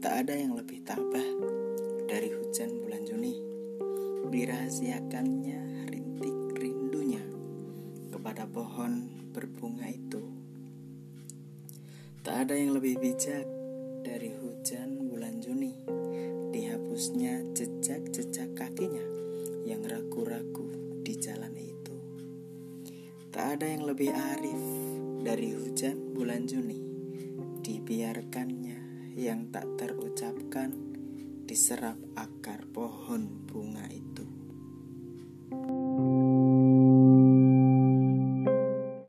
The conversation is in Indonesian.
Tak ada yang lebih tabah dari hujan bulan Juni. Dirahasiakannya rintik rindunya kepada pohon berbunga itu. Tak ada yang lebih bijak dari hujan bulan Juni. Dihapusnya jejak-jejak kakinya yang ragu-ragu di jalan itu. Tak ada yang lebih arif dari hujan bulan Juni. Dibiarkannya yang tak terucapkan diserap akar pohon bunga.